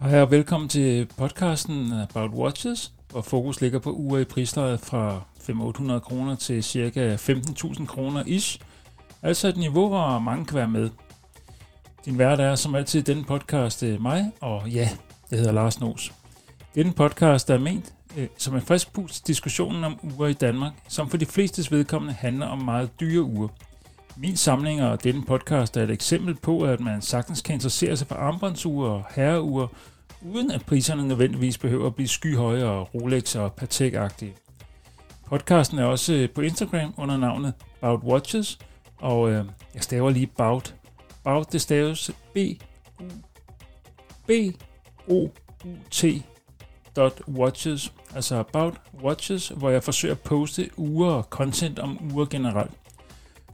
Hej og velkommen til podcasten About Watches, hvor fokus ligger på uger i prislejet fra 500-800 kroner til ca. 15.000 kroner ish. Altså et niveau, hvor mange kan være med. Din vært er som altid denne podcast øh, mig, og ja, det hedder Lars Nos. Denne podcast er ment øh, som en frisk pust diskussionen om uger i Danmark, som for de flestes vedkommende handler om meget dyre uger. Min samling og denne podcast er et eksempel på, at man sagtens kan interessere sig for armbåndsure og herreure, uden at priserne nødvendigvis behøver at blive skyhøje og Rolex og Patek-agtige. Podcasten er også øh, på Instagram under navnet Bout Watches, og øh, jeg staver lige Bout. Bout det staves B U B O U T dot watches, altså About Watches, hvor jeg forsøger at poste uger og content om uger generelt.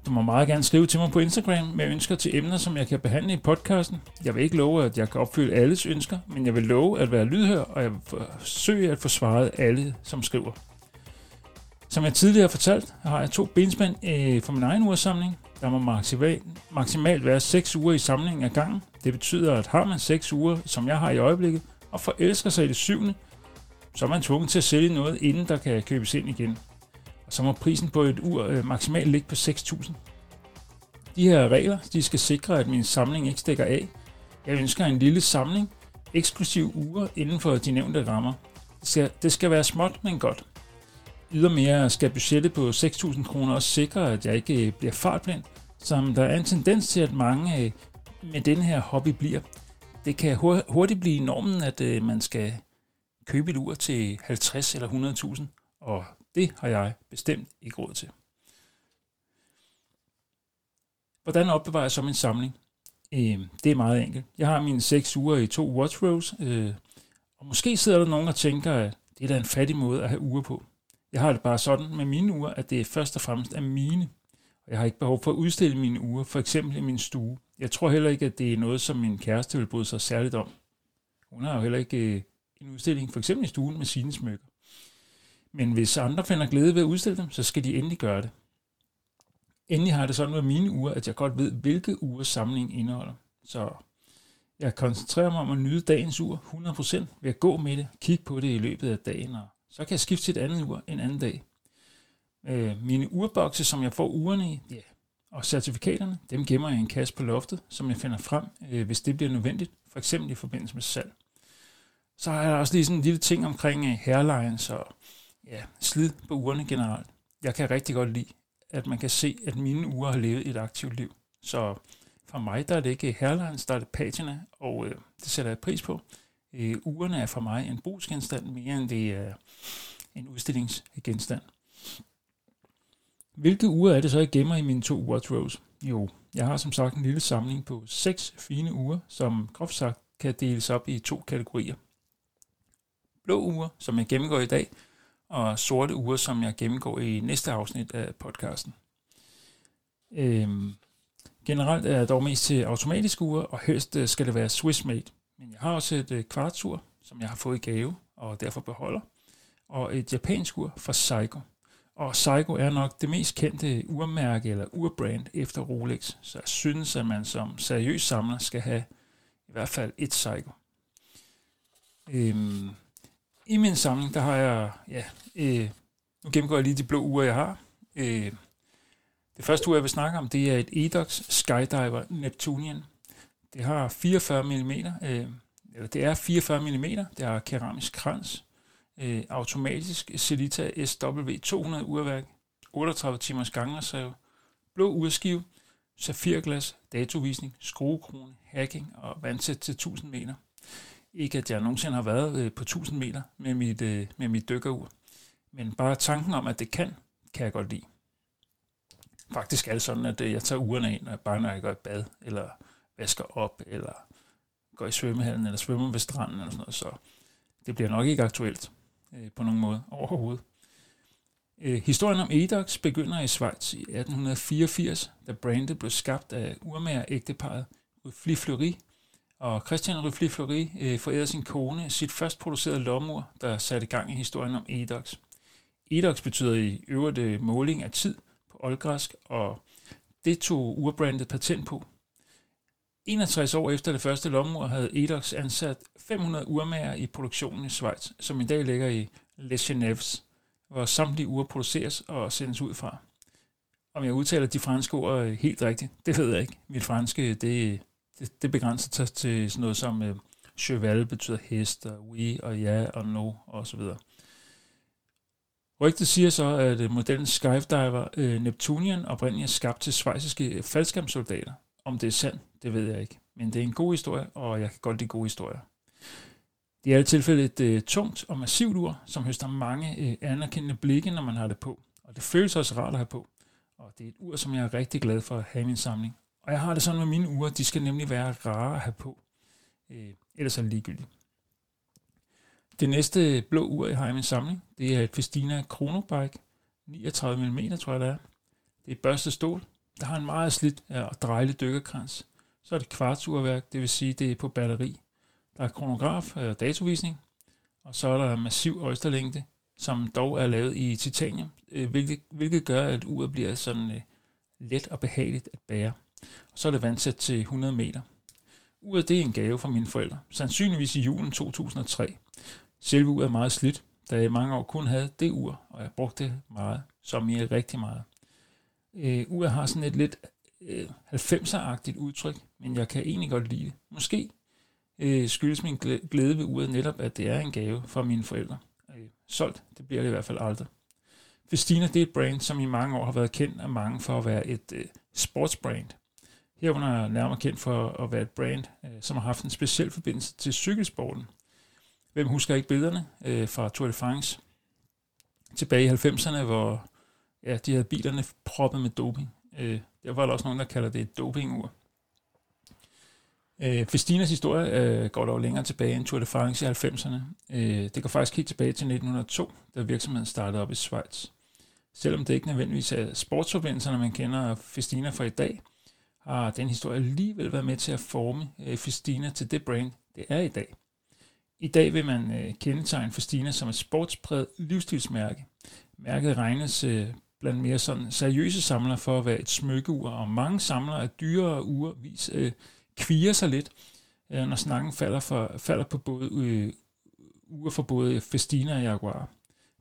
Du må meget gerne skrive til mig på Instagram med ønsker til emner, som jeg kan behandle i podcasten. Jeg vil ikke love, at jeg kan opfylde alles ønsker, men jeg vil love at være lydhør, og jeg vil forsøge at få svaret alle, som skriver. Som jeg tidligere har fortalt, har jeg to benspænd øh, for min egen ugersamling. Der må maksimalt, maksimalt være 6 uger i samlingen af gangen. Det betyder, at har man 6 uger, som jeg har i øjeblikket, og forelsker sig i det syvende, så er man tvunget til at sælge noget, inden der kan købes ind igen. Så må prisen på et ur øh, maksimalt ligge på 6.000. De her regler de skal sikre, at min samling ikke stikker af. Jeg ønsker en lille samling, eksklusiv uger inden for de nævnte rammer. Det skal, det skal være småt, men godt. Ydermere skal budgettet på 6.000 kroner også sikre, at jeg ikke øh, bliver fartblind, som der er en tendens til, at mange øh, med den her hobby bliver. Det kan hurtigt blive normen, at øh, man skal købe et ur til 50 eller 100.000, og det har jeg bestemt ikke råd til. Hvordan opbevarer jeg så min samling? Øh, det er meget enkelt. Jeg har mine seks uger i to watch rows, øh, og måske sidder der nogen og tænker, at det er da en fattig måde at have uger på. Jeg har det bare sådan med mine uger, at det først og fremmest er mine. Og jeg har ikke behov for at udstille mine uger, for eksempel i min stue. Jeg tror heller ikke, at det er noget, som min kæreste vil bryde sig særligt om. Hun har jo heller ikke øh, en udstilling, for eksempel i stuen med sine smykker. Men hvis andre finder glæde ved at udstille dem, så skal de endelig gøre det. Endelig har det sådan med mine uger, at jeg godt ved, hvilke uger samlingen indeholder. Så jeg koncentrerer mig om at nyde dagens ur 100% ved at gå med det, kigge på det i løbet af dagen, og så kan jeg skifte til et andet ur en anden dag. Øh, mine urbokse, som jeg får ugerne i, ja, og certifikaterne, dem gemmer jeg i en kasse på loftet, som jeg finder frem, øh, hvis det bliver nødvendigt, for eksempel i forbindelse med salg. Så har jeg også lige sådan en lille ting omkring uh, hairlines og ja, slid på ugerne generelt. Jeg kan rigtig godt lide, at man kan se, at mine uger har levet et aktivt liv. Så for mig der er det ikke hairlines, der er det patina, og øh, det sætter jeg pris på. Øh, ugerne er for mig en brugsgenstand mere end det er en udstillingsgenstand. Hvilke uger er det så, jeg gemmer i mine to watch rows? Jo, jeg har som sagt en lille samling på seks fine uger, som groft sagt kan deles op i to kategorier blå uger, som jeg gennemgår i dag, og sorte uger, som jeg gennemgår i næste afsnit af podcasten. Øhm, generelt er jeg dog mest til automatiske uger, og helst øh, skal det være Swiss made. Men jeg har også et øh, kvartsur, som jeg har fået i gave, og derfor beholder, og et japansk ur fra Seiko. Og Seiko er nok det mest kendte urmærke eller urbrand efter Rolex, så jeg synes, at man som seriøs samler skal have i hvert fald et Seiko. Øhm, i min samling, der har jeg, ja, øh, nu gennemgår jeg lige de blå uger, jeg har. Øh, det første ur, jeg vil snakke om, det er et Edox Skydiver Neptunian. Det har 44 mm, øh, eller det er 44 mm, det har keramisk krans, øh, automatisk Celita SW200 urværk, 38 timers gangreserve, blå urskive, safirglas, datovisning, skruekrone, hacking og vandsæt til 1000 meter. Ikke at jeg nogensinde har været øh, på 1000 meter med mit, øh, med mit dykkerur. Men bare tanken om, at det kan, kan jeg godt lide. Faktisk er det sådan, at øh, jeg tager ugerne ind, bare når jeg går i bad, eller vasker op, eller går i svømmehallen, eller svømmer ved stranden, eller sådan noget. Så det bliver nok ikke aktuelt øh, på nogen måde overhovedet. Øh, historien om Edox begynder i Schweiz i 1884, da brandet blev skabt af urmager ægteparet Flifleury og Christian Rufli Fleury øh, forærede sin kone sit først producerede lommeur, der satte gang i historien om edox. Edox betyder i øvrigt øh, måling af tid på oldgræsk, og det tog urbrandet patent på. 61 år efter det første lommeur havde Edox ansat 500 urmager i produktionen i Schweiz, som i dag ligger i Les Genèves, hvor samtlige ure produceres og sendes ud fra. Om jeg udtaler de franske ord øh, helt rigtigt, det ved jeg ikke. Mit franske, det, det, det begrænser sig til sådan noget som øh, cheval betyder hest, og we og ja og no og så videre. Rygtet siger så, at øh, modellen Skydiver øh, Neptunian oprindeligt er skabt til svejsiske øh, faldskærmsoldater. Om det er sandt, det ved jeg ikke. Men det er en god historie, og jeg kan godt lide gode historier. Det er i alle tilfælde et øh, tungt og massivt ur, som høster mange øh, anerkendende blikke, når man har det på. Og det føles også rart at have på. Og det er et ur, som jeg er rigtig glad for at have i min samling. Og jeg har det sådan med mine uger, de skal nemlig være rare at have på. Øh, ellers er det ligegyldigt. Det næste blå ur, jeg har i min samling, det er et Festina Chronobike, 39 mm, tror jeg det er. Det er børstet stål, der har en meget slidt og drejlig dykkerkrans. Så er det kvartsurværk, det vil sige, det er på batteri. Der er kronograf og datovisning, og så er der massiv østerlængde, som dog er lavet i titanium, øh, hvilket, hvilket gør, at uret bliver sådan øh, let og behageligt at bære. Og så er det vandsæt til 100 meter. Uret det er en gave fra mine forældre, sandsynligvis i julen 2003. Selve uret er meget slidt, da jeg mange år kun havde det ur, og jeg brugte det meget, som i rigtig meget. Øh, uret har sådan et lidt øh, 90'er-agtigt udtryk, men jeg kan egentlig godt lide det. Måske øh, skyldes min glæde ved uret netop, at det er en gave fra mine forældre. Øh, solgt, det bliver det i hvert fald aldrig. Festina det er et brand, som i mange år har været kendt af mange for at være et øh, sportsbrand. Herunder er nærmere kendt for at være et brand, øh, som har haft en speciel forbindelse til cykelsporten. Hvem husker ikke billederne øh, fra Tour de France tilbage i 90'erne, hvor ja, de havde bilerne proppet med doping. Øh, der var der også nogen, der kalder det et dopingur. Øh, Festinas historie øh, går dog længere tilbage end Tour de France i 90'erne. Øh, det går faktisk helt tilbage til 1902, da virksomheden startede op i Schweiz. Selvom det ikke nødvendigvis er sportsforbindelserne, man kender Festina fra i dag, har den historie alligevel været med til at forme øh, Festina til det brand, det er i dag. I dag vil man øh, kendetegne Festina som et sportspræget livsstilsmærke. Mærket regnes øh, blandt mere sådan seriøse samlere for at være et smykkeur, og mange samlere af dyrere ure vis, øh, kviger sig lidt, øh, når snakken falder, for, falder på både øh, uger for både Festina og Jaguar.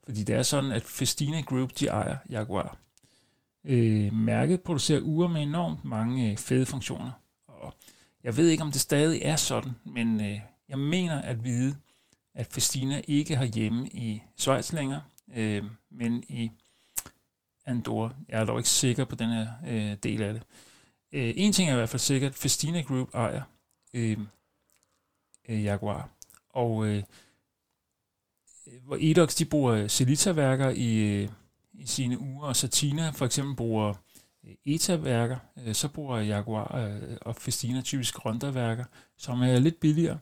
Fordi det er sådan, at Festina Group de ejer Jaguar. Øh, mærket producerer ure med enormt mange øh, fede funktioner. Og jeg ved ikke, om det stadig er sådan, men øh, jeg mener at vide, at Festina ikke har hjemme i Schweiz længere, øh, men i Andorra. Jeg er dog ikke sikker på den her øh, del af det. Øh, en ting er i hvert fald sikkert, Festina Group ejer øh, øh, Jaguar. Og øh, hvor Edox de bruger øh, Celita-værker i, øh, i sine uger, og Satina for eksempel bruger øh, ETA-værker, øh, så bruger Jaguar øh, og Festina typisk Ronda-værker, som er lidt billigere,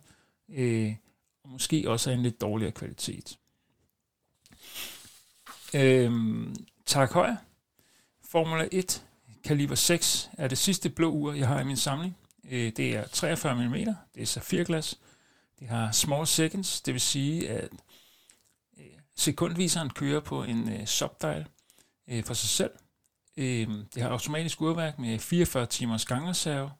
og måske også er en lidt dårligere kvalitet. Øhm, tak høj. Formula 1 kaliber 6 er det sidste blå ur, jeg har i min samling. Det er 43 mm, det er safirglas. Det har small seconds, det vil sige, at sekundviseren kører på en øh, subdial øh, for sig selv. Øh, det har automatisk urværk med 44 timers gangreserve.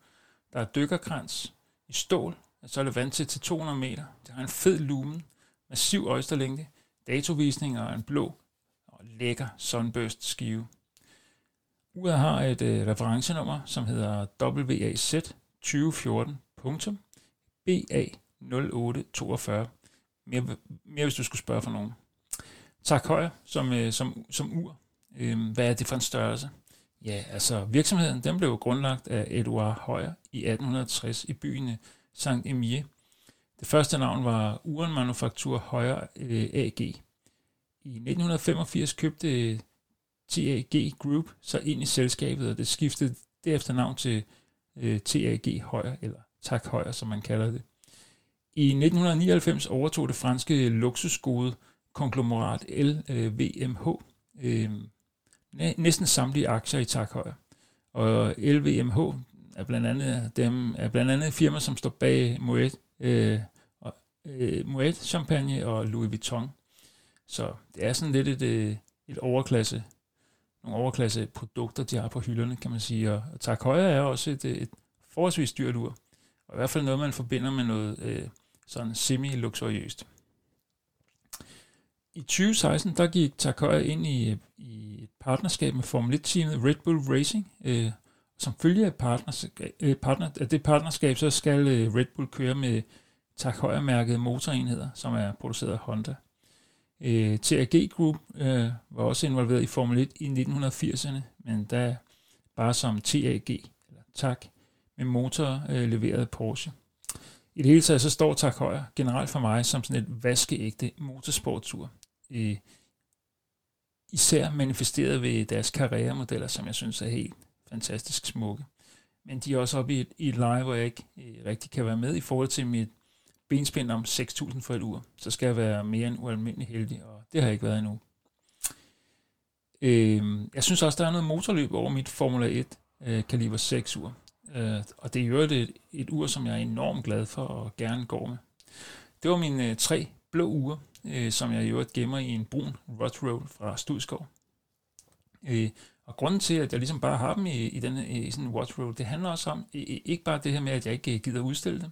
Der er dykkerkrans i stål, og så er det vand til 200 meter. Det har en fed lumen, massiv øjsterlængde, datovisning og en blå og lækker sunburst skive. Uret har et øh, referencenummer, som hedder WAZ 2014. BA0842. Mere, mere hvis du skulle spørge for nogen. Tak højre som, øh, som, som ur. Øh, hvad er det for en størrelse? Ja, altså virksomheden den blev grundlagt af Edouard Højer i 1860 i byen øh, St. Emier. Det første navn var Uren Manufaktur Højer øh, AG. I 1985 købte øh, TAG Group så ind i selskabet, og det skiftede derefter navn til øh, TAG Højer, eller Tak Højer, som man kalder det. I 1999 overtog det franske luksusgode konglomerat LVMH øh, øh næsten samtlige aktier i Tak Højer. Og LVMH er blandt andet, dem, er blandt andet firma, som står bag Moet, øh, øh, Moet Champagne og Louis Vuitton. Så det er sådan lidt et, øh, et overklasse nogle overklasse produkter, de har på hylderne, kan man sige. Og Tak Højre er også et, øh, et forholdsvis dyrt ur. Og i hvert fald noget, man forbinder med noget øh, sådan semi-luxuriøst. I 2016, der gik Takoya ind i, i et partnerskab med Formel 1-teamet Red Bull Racing. Øh, som følge af, partnerskab, øh, partner, af det partnerskab, så skal øh, Red Bull køre med Takoya-mærkede motorenheder, som er produceret af Honda. Øh, TAG Group øh, var også involveret i Formel 1 i 1980'erne, men da bare som TAG, eller TAG, med motor øh, leveret af Porsche. I det hele taget så står Tak Højer generelt for mig som sådan et vaskeægte motorsportstur. Øh, især manifesteret ved deres karrieremodeller, som jeg synes er helt fantastisk smukke. Men de er også oppe i et, i et leje, hvor jeg ikke øh, rigtig kan være med i forhold til mit benspænd om 6.000 for et ur. Så skal jeg være mere end ualmindelig heldig, og det har jeg ikke været endnu. Øh, jeg synes også, der er noget motorløb over mit Formula 1 øh, kaliber 6 ur. Øh, og det er jo et, et ur, som jeg er enormt glad for og gerne går med. Det var mine øh, tre blå uger, øh, som jeg i øvrigt gemmer i en brun Rod Roll fra Studskov. Øh, og grunden til, at jeg ligesom bare har dem i, i, denne, i sådan en watch roll, det handler også om, ikke bare det her med, at jeg ikke øh, gider udstille dem,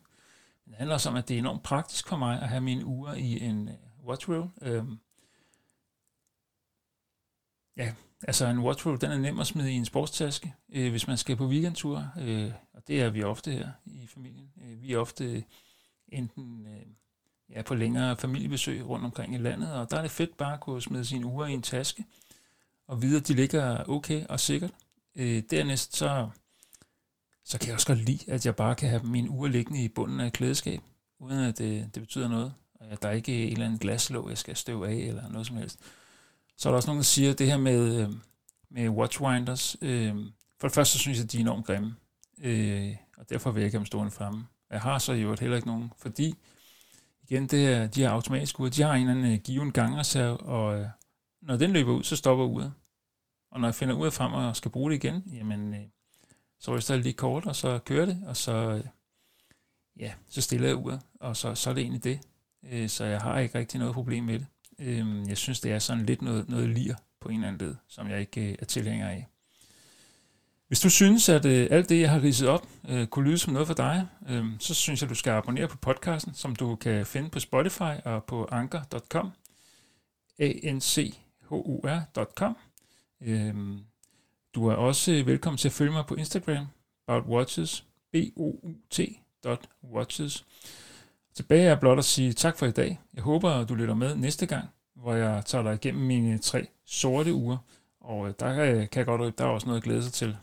men det handler også om, at det er enormt praktisk for mig at have mine uger i en øh, uh, watch roll. Øhm, ja, altså en watch roll, den er nem at smide i en sportstaske, øh, hvis man skal på weekendtur, øh, og det er vi ofte her i familien. Øh, vi er ofte enten øh, ja, på længere familiebesøg rundt omkring i landet, og der er det fedt bare at kunne smide sine uger i en taske, og vide, at de ligger okay og sikkert. Øh, dernæst så, så kan jeg også godt lide, at jeg bare kan have mine ure liggende i bunden af et klædeskab, uden at det, det betyder noget. At der er ikke en eller anden glaslåg, jeg skal støve af, eller noget som helst. Så er der også nogen, der siger, at det her med, øh, med watchwinders, øh, for det første så synes jeg, at de er enormt grimme, øh, og derfor vil jeg ikke have dem stående fremme. Jeg har så jo heller ikke nogen, fordi igen, det er, de her automatiske ure, de har en eller anden øh, given gangreserve, og øh, når den løber ud, så stopper uret. Og når jeg finder ud af frem og skal bruge det igen, jamen, øh, så ryster jeg lige kort, og så kører det, og så, øh, ja, så stiller jeg uret, og så, så er det egentlig det. Øh, så jeg har ikke rigtig noget problem med det. Øh, jeg synes, det er sådan lidt noget, noget lir på en eller anden led, som jeg ikke øh, er tilhænger af. Hvis du synes, at øh, alt det, jeg har ridset op, øh, kunne lyde som noget for dig, øh, så synes jeg, du skal abonnere på podcasten, som du kan finde på Spotify og på anker.com. a n c h u r.com. Øhm, du er også velkommen til at følge mig på Instagram, About Watches, b o u t watches. Tilbage er blot at sige tak for i dag. Jeg håber, at du lytter med næste gang, hvor jeg tager dig igennem mine tre sorte uger. Og øh, der øh, kan jeg godt der er også noget at glæde sig til.